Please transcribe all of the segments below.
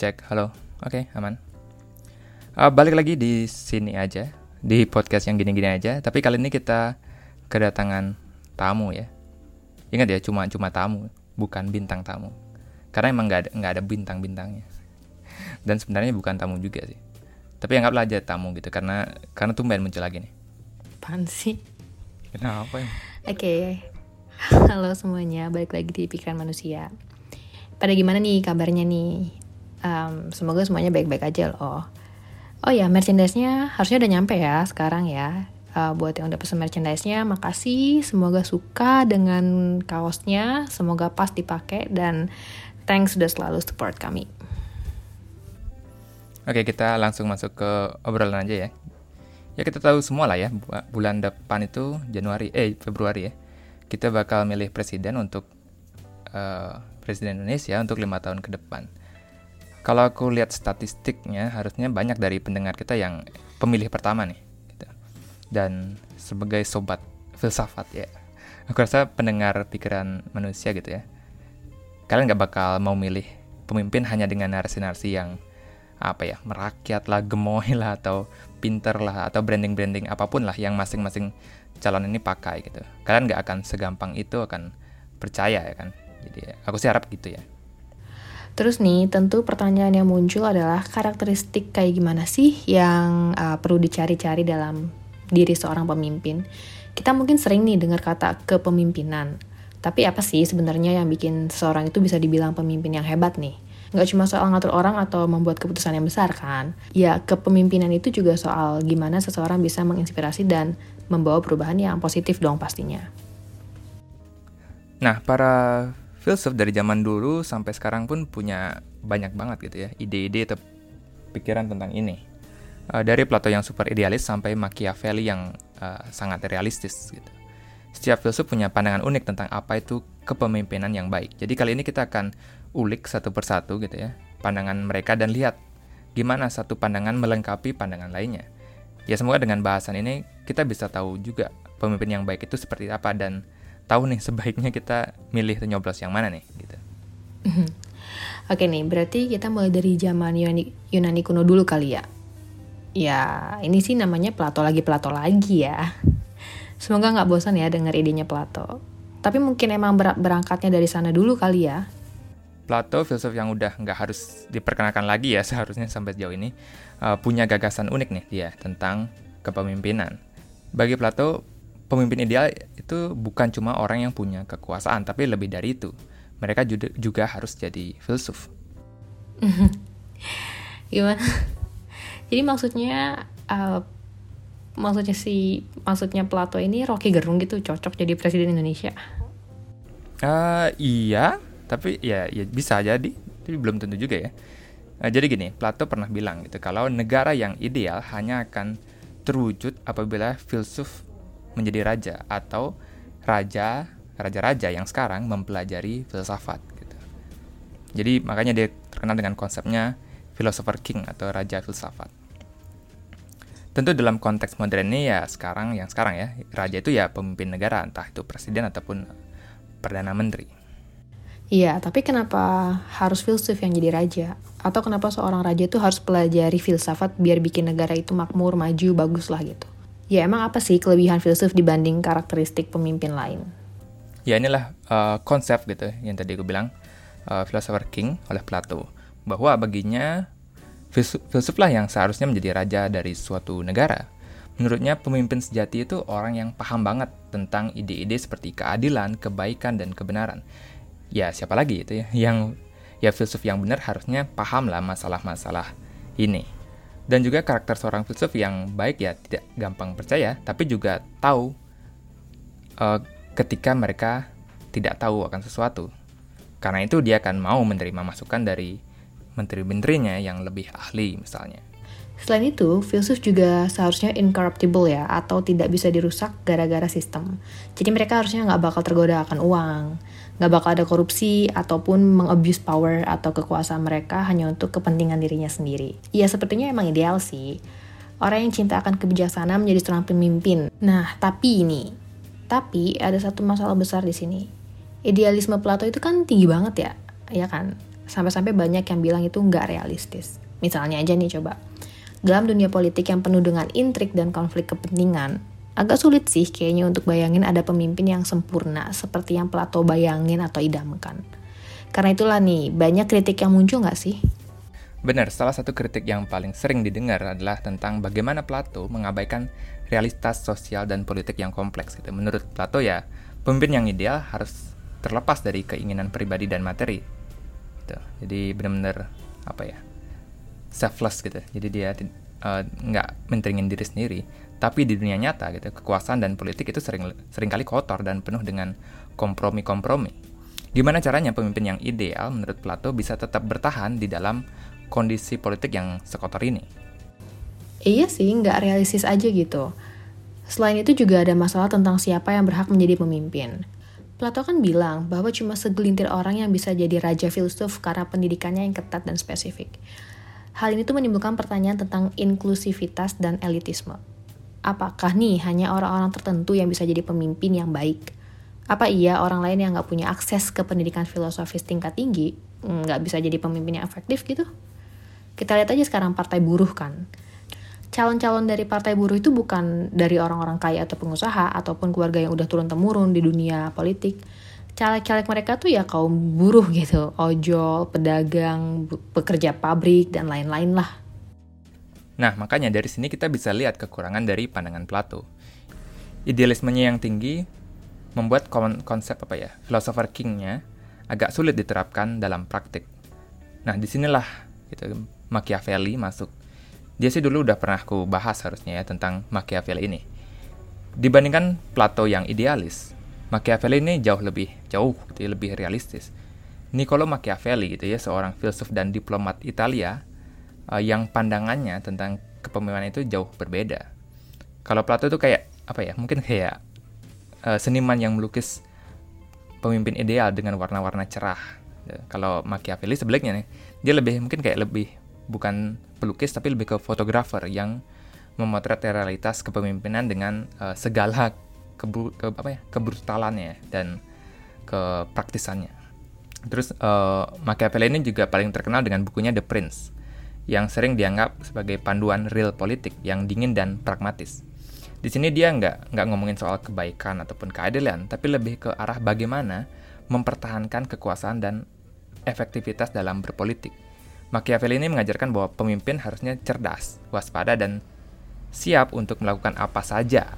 Cek, halo. Oke, aman. Uh, balik lagi di sini aja, di podcast yang gini-gini aja. Tapi kali ini kita kedatangan tamu ya. Ingat ya, cuma cuma tamu, bukan bintang tamu. Karena emang nggak ada nggak ada bintang-bintangnya. Dan sebenarnya bukan tamu juga sih. Tapi anggaplah aja tamu gitu, karena karena tumben muncul lagi nih. Apaan sih? Kenapa ya? Oke, halo semuanya, balik lagi di Pikiran Manusia. Pada gimana nih kabarnya nih? Um, semoga semuanya baik-baik aja loh. Oh ya, merchandise-nya harusnya udah nyampe ya sekarang ya. Uh, buat yang udah pesen merchandise-nya, makasih. Semoga suka dengan kaosnya, semoga pas dipakai dan thanks sudah selalu support kami. Oke, kita langsung masuk ke obrolan aja ya. Ya kita tahu semua lah ya, bulan depan itu Januari, eh Februari ya. Kita bakal milih presiden untuk uh, presiden Indonesia untuk lima tahun ke depan kalau aku lihat statistiknya harusnya banyak dari pendengar kita yang pemilih pertama nih gitu. dan sebagai sobat filsafat ya. Aku rasa pendengar pikiran manusia gitu ya. Kalian nggak bakal mau milih pemimpin hanya dengan narasi-narasi yang apa ya merakyat lah gemoy lah atau pinter lah atau branding-branding apa pun lah yang masing-masing calon ini pakai gitu. Kalian nggak akan segampang itu akan percaya ya kan. Jadi aku sih harap gitu ya Terus nih, tentu pertanyaan yang muncul adalah karakteristik kayak gimana sih yang uh, perlu dicari-cari dalam diri seorang pemimpin. Kita mungkin sering nih dengar kata kepemimpinan. Tapi apa sih sebenarnya yang bikin seseorang itu bisa dibilang pemimpin yang hebat nih? Nggak cuma soal ngatur orang atau membuat keputusan yang besar kan? Ya, kepemimpinan itu juga soal gimana seseorang bisa menginspirasi dan membawa perubahan yang positif dong pastinya. Nah, para filsuf dari zaman dulu sampai sekarang pun punya banyak banget gitu ya ide-ide atau pikiran tentang ini. Uh, dari Plato yang super idealis sampai Machiavelli yang uh, sangat realistis gitu. Setiap filsuf punya pandangan unik tentang apa itu kepemimpinan yang baik. Jadi kali ini kita akan ulik satu persatu gitu ya pandangan mereka dan lihat gimana satu pandangan melengkapi pandangan lainnya. Ya semoga dengan bahasan ini kita bisa tahu juga pemimpin yang baik itu seperti apa dan tahu nih sebaiknya kita milih nyoblos yang mana nih gitu. Oke nih, berarti kita mulai dari zaman Yunani, Yunani kuno dulu kali ya. Ya, ini sih namanya Plato lagi Plato lagi ya. Semoga nggak bosan ya dengar idenya Plato. Tapi mungkin emang ber berangkatnya dari sana dulu kali ya. Plato, filsuf yang udah nggak harus diperkenalkan lagi ya seharusnya sampai sejauh ini, uh, punya gagasan unik nih dia tentang kepemimpinan. Bagi Plato, pemimpin ideal itu bukan cuma orang yang punya kekuasaan, tapi lebih dari itu. Mereka juga, harus jadi filsuf. Gimana? Jadi maksudnya uh, maksudnya si maksudnya Plato ini Rocky Gerung gitu cocok jadi presiden Indonesia? Uh, iya, tapi ya, ya bisa jadi, tapi belum tentu juga ya. Uh, jadi gini, Plato pernah bilang gitu kalau negara yang ideal hanya akan terwujud apabila filsuf menjadi raja atau raja raja-raja yang sekarang mempelajari filsafat gitu. Jadi makanya dia terkenal dengan konsepnya philosopher king atau raja filsafat. Tentu dalam konteks modern ini ya sekarang yang sekarang ya raja itu ya pemimpin negara entah itu presiden ataupun perdana menteri. Iya, tapi kenapa harus filsuf yang jadi raja? Atau kenapa seorang raja itu harus pelajari filsafat biar bikin negara itu makmur, maju, bagus lah gitu? Ya emang apa sih kelebihan filsuf dibanding karakteristik pemimpin lain? Ya inilah uh, konsep gitu yang tadi aku bilang uh, philosopher king oleh Plato bahwa baginya filsuf, filsuflah yang seharusnya menjadi raja dari suatu negara. Menurutnya pemimpin sejati itu orang yang paham banget tentang ide-ide seperti keadilan, kebaikan dan kebenaran. Ya siapa lagi itu ya yang ya filsuf yang benar harusnya paham lah masalah-masalah ini. Dan juga karakter seorang filsuf yang baik ya tidak gampang percaya, tapi juga tahu uh, ketika mereka tidak tahu akan sesuatu. Karena itu dia akan mau menerima masukan dari menteri-menterinya yang lebih ahli misalnya. Selain itu, filsuf juga seharusnya incorruptible ya, atau tidak bisa dirusak gara-gara sistem. Jadi mereka harusnya nggak bakal tergoda akan uang, nggak bakal ada korupsi ataupun mengabuse power atau kekuasaan mereka hanya untuk kepentingan dirinya sendiri. Ya sepertinya emang ideal sih. Orang yang cinta akan kebijaksanaan menjadi seorang pemimpin. Nah, tapi ini, tapi ada satu masalah besar di sini. Idealisme Plato itu kan tinggi banget ya, ya kan? Sampai-sampai banyak yang bilang itu nggak realistis. Misalnya aja nih coba. Dalam dunia politik yang penuh dengan intrik dan konflik kepentingan, agak sulit sih kayaknya untuk bayangin ada pemimpin yang sempurna seperti yang Plato bayangin atau idamkan. Karena itulah nih, banyak kritik yang muncul nggak sih? Benar, salah satu kritik yang paling sering didengar adalah tentang bagaimana Plato mengabaikan realitas sosial dan politik yang kompleks. Gitu. Menurut Plato ya, pemimpin yang ideal harus terlepas dari keinginan pribadi dan materi gitu jadi benar-benar apa ya selfless gitu jadi dia uh, nggak menteringin diri sendiri tapi di dunia nyata gitu kekuasaan dan politik itu sering sering kali kotor dan penuh dengan kompromi-kompromi gimana caranya pemimpin yang ideal menurut Plato bisa tetap bertahan di dalam kondisi politik yang sekotor ini iya sih nggak realistis aja gitu Selain itu juga ada masalah tentang siapa yang berhak menjadi pemimpin. Plato kan bilang bahwa cuma segelintir orang yang bisa jadi raja filsuf karena pendidikannya yang ketat dan spesifik. Hal ini tuh menimbulkan pertanyaan tentang inklusivitas dan elitisme. Apakah nih hanya orang-orang tertentu yang bisa jadi pemimpin yang baik? Apa iya orang lain yang nggak punya akses ke pendidikan filosofis tingkat tinggi nggak bisa jadi pemimpin yang efektif gitu? Kita lihat aja sekarang partai buruh kan calon-calon dari partai buruh itu bukan dari orang-orang kaya atau pengusaha ataupun keluarga yang udah turun-temurun di dunia politik. Caleg-caleg mereka tuh ya kaum buruh gitu, ojol, pedagang, pekerja pabrik, dan lain-lain lah. Nah, makanya dari sini kita bisa lihat kekurangan dari pandangan Plato. Idealismenya yang tinggi membuat konsep apa ya, philosopher kingnya agak sulit diterapkan dalam praktik. Nah, di sinilah gitu, Machiavelli masuk dia sih dulu udah pernah aku bahas harusnya ya tentang Machiavelli ini. Dibandingkan Plato yang idealis, Machiavelli ini jauh lebih jauh, gitu, ya, lebih realistis. Niccolo Machiavelli gitu ya, seorang filsuf dan diplomat Italia uh, yang pandangannya tentang kepemimpinan itu jauh berbeda. Kalau Plato itu kayak apa ya? Mungkin kayak uh, seniman yang melukis pemimpin ideal dengan warna-warna cerah. Kalau Machiavelli sebaliknya nih, dia lebih mungkin kayak lebih bukan pelukis tapi lebih ke fotografer yang memotret realitas kepemimpinan dengan uh, segala kebu ke apa ya kebrutalannya dan kepraktisannya. Terus uh, Machiavelli ini juga paling terkenal dengan bukunya The Prince yang sering dianggap sebagai panduan real politik yang dingin dan pragmatis. Di sini dia nggak nggak ngomongin soal kebaikan ataupun keadilan, tapi lebih ke arah bagaimana mempertahankan kekuasaan dan efektivitas dalam berpolitik. Machiavelli ini mengajarkan bahwa pemimpin harusnya cerdas, waspada, dan siap untuk melakukan apa saja.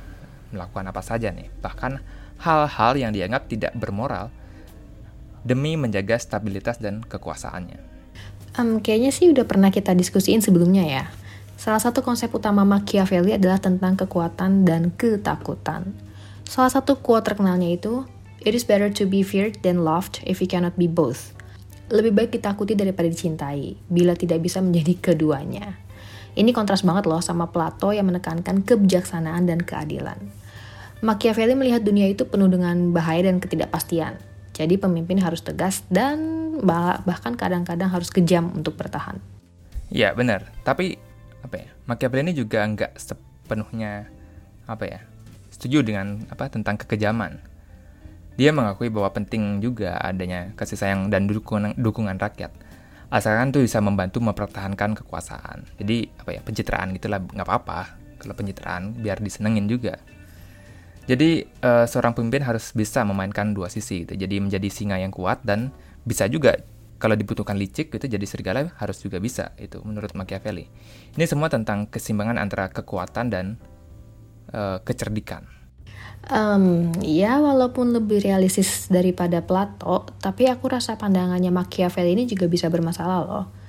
Melakukan apa saja nih, bahkan hal-hal yang dianggap tidak bermoral demi menjaga stabilitas dan kekuasaannya. Um, kayaknya sih udah pernah kita diskusiin sebelumnya ya. Salah satu konsep utama Machiavelli adalah tentang kekuatan dan ketakutan. Salah satu quote terkenalnya itu, It is better to be feared than loved if you cannot be both lebih baik ditakuti daripada dicintai, bila tidak bisa menjadi keduanya. Ini kontras banget loh sama Plato yang menekankan kebijaksanaan dan keadilan. Machiavelli melihat dunia itu penuh dengan bahaya dan ketidakpastian. Jadi pemimpin harus tegas dan bahkan kadang-kadang harus kejam untuk bertahan. Ya benar, tapi apa ya? Machiavelli ini juga nggak sepenuhnya apa ya? Setuju dengan apa tentang kekejaman dia mengakui bahwa penting juga adanya kasih sayang dan dukungan, dukungan rakyat. Asalkan tuh bisa membantu mempertahankan kekuasaan. Jadi apa ya pencitraan gitulah nggak apa-apa kalau pencitraan biar disenengin juga. Jadi uh, seorang pemimpin harus bisa memainkan dua sisi gitu. Jadi menjadi singa yang kuat dan bisa juga kalau dibutuhkan licik gitu jadi serigala harus juga bisa itu menurut Machiavelli. Ini semua tentang keseimbangan antara kekuatan dan uh, kecerdikan. Um, ya walaupun lebih realistis daripada Plato, tapi aku rasa pandangannya Machiavelli ini juga bisa bermasalah loh.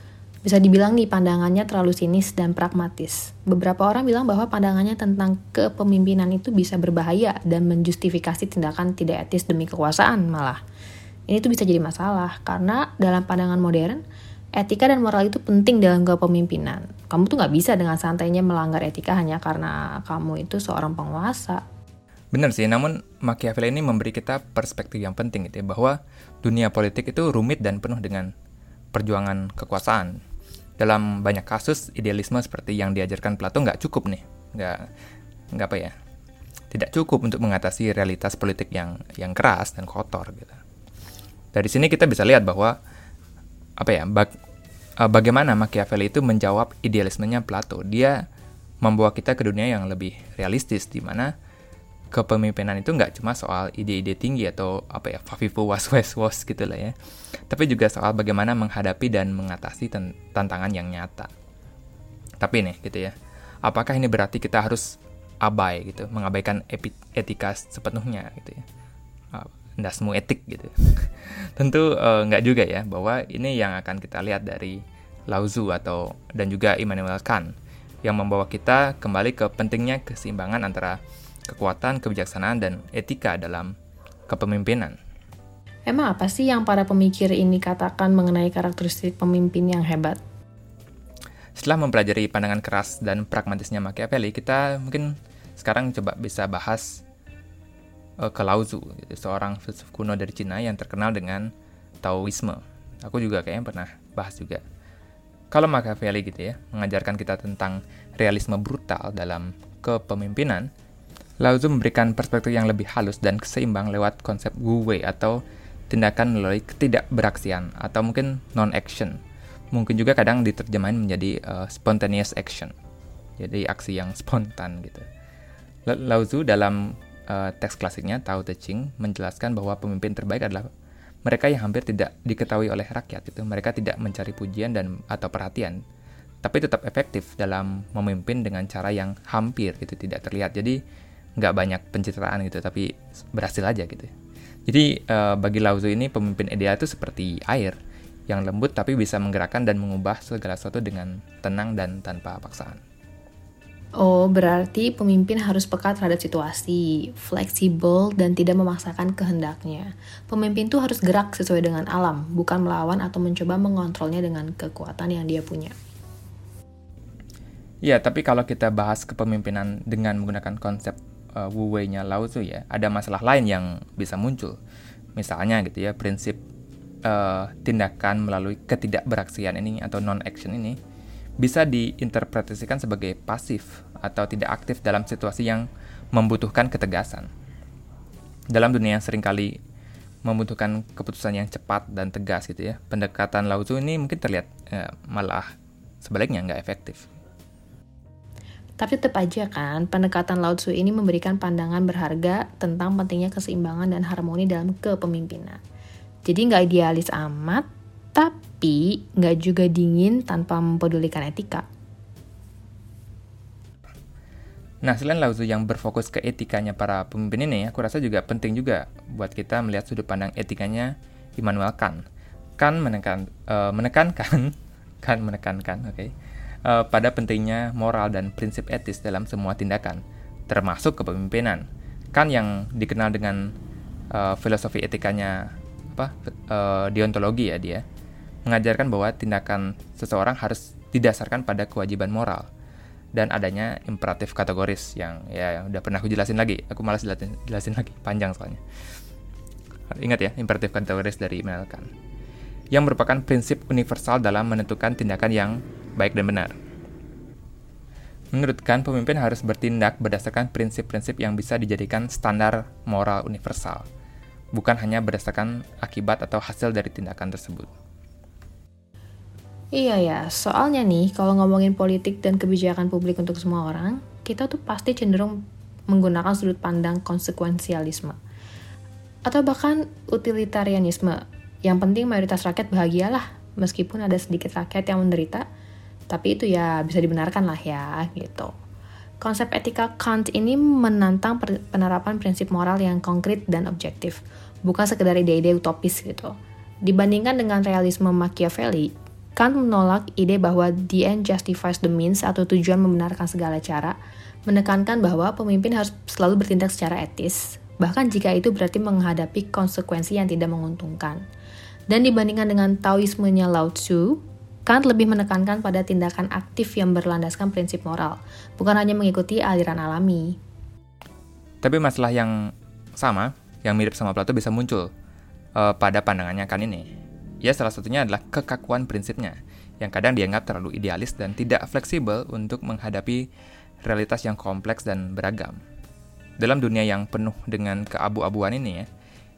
Bisa dibilang nih pandangannya terlalu sinis dan pragmatis. Beberapa orang bilang bahwa pandangannya tentang kepemimpinan itu bisa berbahaya dan menjustifikasi tindakan tidak etis demi kekuasaan malah. Ini tuh bisa jadi masalah karena dalam pandangan modern, etika dan moral itu penting dalam kepemimpinan. Kamu tuh nggak bisa dengan santainya melanggar etika hanya karena kamu itu seorang penguasa. Benar sih, namun Machiavelli ini memberi kita perspektif yang penting gitu ya, bahwa dunia politik itu rumit dan penuh dengan perjuangan kekuasaan. Dalam banyak kasus, idealisme seperti yang diajarkan Plato nggak cukup nih, nggak nggak apa ya, tidak cukup untuk mengatasi realitas politik yang yang keras dan kotor gitu. Dari sini kita bisa lihat bahwa apa ya bag, uh, bagaimana Machiavelli itu menjawab idealismenya Plato. Dia membawa kita ke dunia yang lebih realistis di mana kepemimpinan itu nggak cuma soal ide-ide tinggi atau apa ya fafifu was was was gitu lah ya. Tapi juga soal bagaimana menghadapi dan mengatasi tantangan yang nyata. Tapi nih gitu ya. Apakah ini berarti kita harus abai gitu mengabaikan etika sepenuhnya gitu ya? Nggak semua etik gitu. Tentu uh, nggak juga ya bahwa ini yang akan kita lihat dari Lao atau dan juga Immanuel Kant yang membawa kita kembali ke pentingnya keseimbangan antara kekuatan, kebijaksanaan, dan etika dalam kepemimpinan. Emang apa sih yang para pemikir ini katakan mengenai karakteristik pemimpin yang hebat? Setelah mempelajari pandangan keras dan pragmatisnya Machiavelli, kita mungkin sekarang coba bisa bahas uh, ke Lao Tzu, seorang filsuf kuno dari Cina yang terkenal dengan Taoisme. Aku juga kayaknya pernah bahas juga. Kalau Machiavelli gitu ya, mengajarkan kita tentang realisme brutal dalam kepemimpinan, Lao Tzu memberikan perspektif yang lebih halus dan keseimbang lewat konsep Wei atau tindakan melalui ketidakberaksian atau mungkin non-action. Mungkin juga kadang diterjemahin menjadi uh, spontaneous action. Jadi aksi yang spontan gitu. Lao Tzu dalam uh, teks klasiknya Tao Te Ching menjelaskan bahwa pemimpin terbaik adalah mereka yang hampir tidak diketahui oleh rakyat itu. Mereka tidak mencari pujian dan atau perhatian, tapi tetap efektif dalam memimpin dengan cara yang hampir itu tidak terlihat. Jadi nggak banyak pencitraan gitu tapi berhasil aja gitu jadi uh, bagi Lao Tzu ini pemimpin ideal itu seperti air yang lembut tapi bisa menggerakkan dan mengubah segala sesuatu dengan tenang dan tanpa paksaan. Oh, berarti pemimpin harus peka terhadap situasi, fleksibel, dan tidak memaksakan kehendaknya. Pemimpin tuh harus gerak sesuai dengan alam, bukan melawan atau mencoba mengontrolnya dengan kekuatan yang dia punya. Ya, tapi kalau kita bahas kepemimpinan dengan menggunakan konsep uh, Wu Wei-nya Lao Tzu ya, ada masalah lain yang bisa muncul. Misalnya gitu ya, prinsip uh, tindakan melalui ketidakberaksian ini atau non-action ini bisa diinterpretasikan sebagai pasif atau tidak aktif dalam situasi yang membutuhkan ketegasan. Dalam dunia yang sering kali membutuhkan keputusan yang cepat dan tegas gitu ya, pendekatan Lao Tzu ini mungkin terlihat eh, malah sebaliknya nggak efektif. Tapi tetap aja kan, pendekatan Lao Tzu ini memberikan pandangan berharga tentang pentingnya keseimbangan dan harmoni dalam kepemimpinan. Jadi nggak idealis amat, tapi nggak juga dingin tanpa mempedulikan etika. Nah, selain Lao Tzu yang berfokus ke etikanya para pemimpin ini, aku rasa juga penting juga buat kita melihat sudut pandang etikanya Immanuel Kant. Kant menekan, uh, menekankan, kan menekankan, oke, okay, uh, pada pentingnya moral dan prinsip etis dalam semua tindakan, termasuk kepemimpinan. Kan yang dikenal dengan uh, filosofi etikanya apa uh, deontologi ya dia mengajarkan bahwa tindakan seseorang harus didasarkan pada kewajiban moral dan adanya imperatif kategoris yang ya udah pernah aku jelasin lagi. Aku malas jelasin, jelasin lagi panjang soalnya. Ingat ya imperatif kategoris dari Immanuel Kant. Yang merupakan prinsip universal dalam menentukan tindakan yang baik dan benar. Menurut Kant, pemimpin harus bertindak berdasarkan prinsip-prinsip yang bisa dijadikan standar moral universal, bukan hanya berdasarkan akibat atau hasil dari tindakan tersebut. Iya ya, soalnya nih kalau ngomongin politik dan kebijakan publik untuk semua orang, kita tuh pasti cenderung menggunakan sudut pandang konsekuensialisme atau bahkan utilitarianisme. Yang penting mayoritas rakyat bahagialah, meskipun ada sedikit rakyat yang menderita, tapi itu ya bisa dibenarkan lah ya gitu. Konsep etika Kant ini menantang penerapan prinsip moral yang konkret dan objektif, bukan sekedar ide-ide utopis gitu. Dibandingkan dengan realisme Machiavelli, Kant menolak ide bahwa the end justifies the means atau tujuan membenarkan segala cara, menekankan bahwa pemimpin harus selalu bertindak secara etis, bahkan jika itu berarti menghadapi konsekuensi yang tidak menguntungkan. Dan dibandingkan dengan Taoismenya Lao Tzu, Kant lebih menekankan pada tindakan aktif yang berlandaskan prinsip moral, bukan hanya mengikuti aliran alami. Tapi masalah yang sama, yang mirip sama Plato bisa muncul uh, pada pandangannya Kant ini. Ya salah satunya adalah kekakuan prinsipnya, yang kadang dianggap terlalu idealis dan tidak fleksibel untuk menghadapi realitas yang kompleks dan beragam. Dalam dunia yang penuh dengan keabu-abuan ini ya,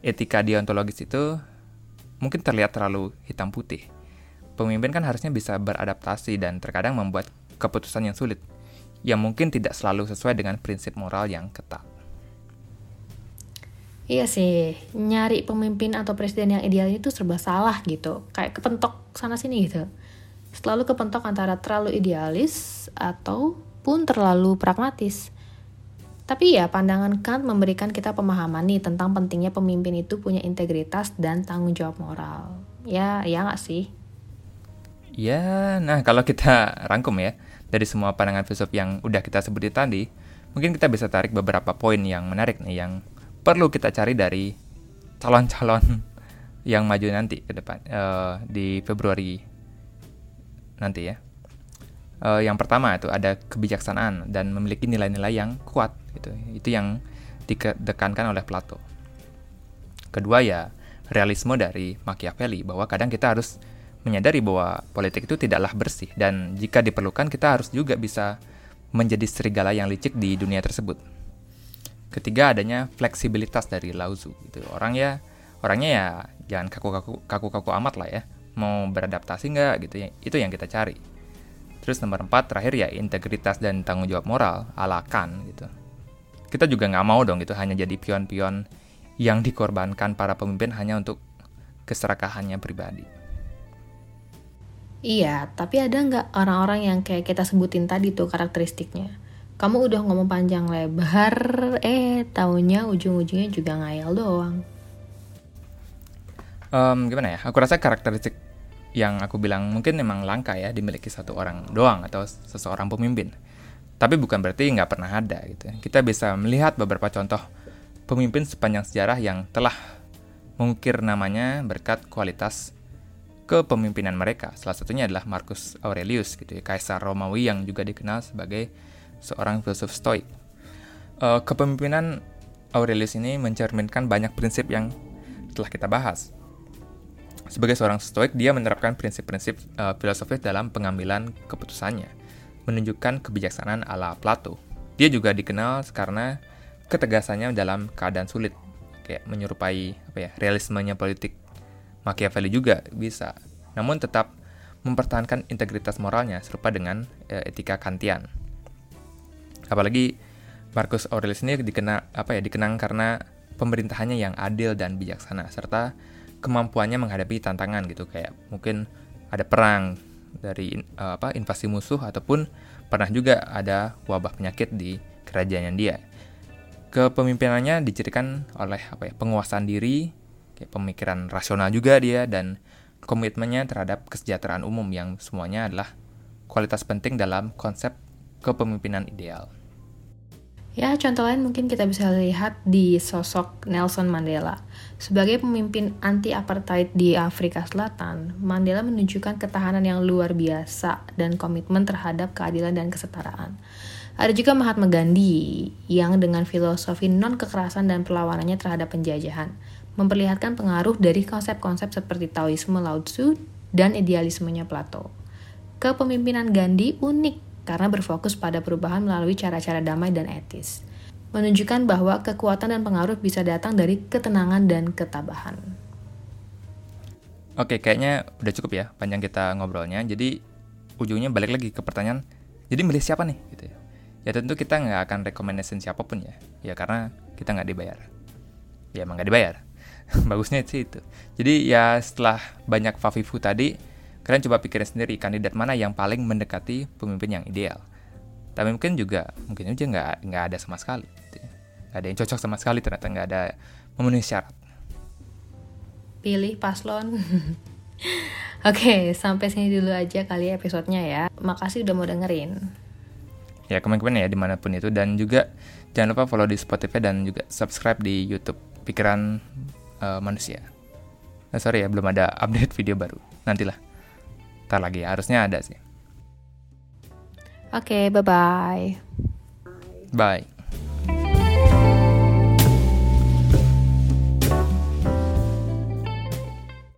etika deontologis itu mungkin terlihat terlalu hitam putih pemimpin kan harusnya bisa beradaptasi dan terkadang membuat keputusan yang sulit, yang mungkin tidak selalu sesuai dengan prinsip moral yang ketat. Iya sih, nyari pemimpin atau presiden yang ideal itu serba salah gitu. Kayak kepentok sana-sini gitu. Selalu kepentok antara terlalu idealis ataupun terlalu pragmatis. Tapi ya, pandangan Kant memberikan kita pemahaman nih tentang pentingnya pemimpin itu punya integritas dan tanggung jawab moral. Ya, ya nggak sih? Ya, nah kalau kita rangkum ya, dari semua pandangan filsuf yang udah kita sebutin tadi, mungkin kita bisa tarik beberapa poin yang menarik nih, yang perlu kita cari dari calon-calon yang maju nanti ke depan uh, di Februari nanti ya. Uh, yang pertama itu ada kebijaksanaan dan memiliki nilai-nilai yang kuat gitu. Itu yang ditekankan oleh Plato. Kedua ya realisme dari Machiavelli bahwa kadang kita harus menyadari bahwa politik itu tidaklah bersih dan jika diperlukan kita harus juga bisa menjadi serigala yang licik di dunia tersebut. Ketiga adanya fleksibilitas dari Lauzu gitu. Orang ya orangnya ya jangan kaku-kaku kaku-kaku amat lah ya. Mau beradaptasi nggak gitu ya. Itu yang kita cari. Terus nomor empat terakhir ya integritas dan tanggung jawab moral ala Kan gitu. Kita juga nggak mau dong gitu hanya jadi pion-pion yang dikorbankan para pemimpin hanya untuk keserakahannya pribadi. Iya, tapi ada nggak orang-orang yang kayak kita sebutin tadi tuh karakteristiknya? kamu udah ngomong panjang lebar, eh taunya ujung-ujungnya juga ngayal doang. Um, gimana ya? Aku rasa karakteristik yang aku bilang mungkin memang langka ya dimiliki satu orang doang atau seseorang pemimpin. Tapi bukan berarti nggak pernah ada gitu. Kita bisa melihat beberapa contoh pemimpin sepanjang sejarah yang telah mengukir namanya berkat kualitas kepemimpinan mereka. Salah satunya adalah Marcus Aurelius gitu ya, kaisar Romawi yang juga dikenal sebagai seorang filsuf stoik. Uh, kepemimpinan Aurelius ini mencerminkan banyak prinsip yang telah kita bahas. Sebagai seorang stoik, dia menerapkan prinsip-prinsip uh, filosofis dalam pengambilan keputusannya, menunjukkan kebijaksanaan ala Plato. Dia juga dikenal karena ketegasannya dalam keadaan sulit, kayak menyerupai apa ya realismenya politik Machiavelli juga bisa, namun tetap mempertahankan integritas moralnya serupa dengan uh, etika Kantian. Apalagi Marcus Aurelius ini dikenal apa ya dikenang karena pemerintahannya yang adil dan bijaksana serta kemampuannya menghadapi tantangan gitu kayak mungkin ada perang dari uh, apa invasi musuh ataupun pernah juga ada wabah penyakit di kerajaan dia. Kepemimpinannya dicirikan oleh apa ya penguasaan diri, kayak pemikiran rasional juga dia dan komitmennya terhadap kesejahteraan umum yang semuanya adalah kualitas penting dalam konsep kepemimpinan ideal. Ya, contoh lain mungkin kita bisa lihat di sosok Nelson Mandela. Sebagai pemimpin anti-apartheid di Afrika Selatan, Mandela menunjukkan ketahanan yang luar biasa dan komitmen terhadap keadilan dan kesetaraan. Ada juga Mahatma Gandhi yang dengan filosofi non-kekerasan dan perlawanannya terhadap penjajahan, memperlihatkan pengaruh dari konsep-konsep seperti Taoisme Lao Tzu dan idealismenya Plato. Kepemimpinan Gandhi unik karena berfokus pada perubahan melalui cara-cara damai dan etis. Menunjukkan bahwa kekuatan dan pengaruh bisa datang dari ketenangan dan ketabahan. Oke, kayaknya udah cukup ya panjang kita ngobrolnya. Jadi ujungnya balik lagi ke pertanyaan, jadi milih siapa nih? Gitu ya. ya tentu kita nggak akan rekomendasi siapa pun ya, ya karena kita nggak dibayar. Ya emang nggak dibayar. Bagusnya sih itu. Jadi ya setelah banyak Fafifu tadi, Kalian coba pikirin sendiri kandidat mana yang paling mendekati pemimpin yang ideal. Tapi mungkin juga mungkin aja nggak nggak ada sama sekali. Gitu ya. Gak ada yang cocok sama sekali ternyata nggak ada memenuhi syarat. Pilih paslon. Oke, sampai sini dulu aja kali episodenya ya. Makasih udah mau dengerin. Ya, kemarin-kemarin ya di mana pun itu. Dan juga jangan lupa follow di Spotify dan juga subscribe di YouTube Pikiran uh, Manusia. Nah, sorry ya, belum ada update video baru. Nantilah. Ntar lagi, harusnya ada sih. Oke, okay, bye-bye. Bye.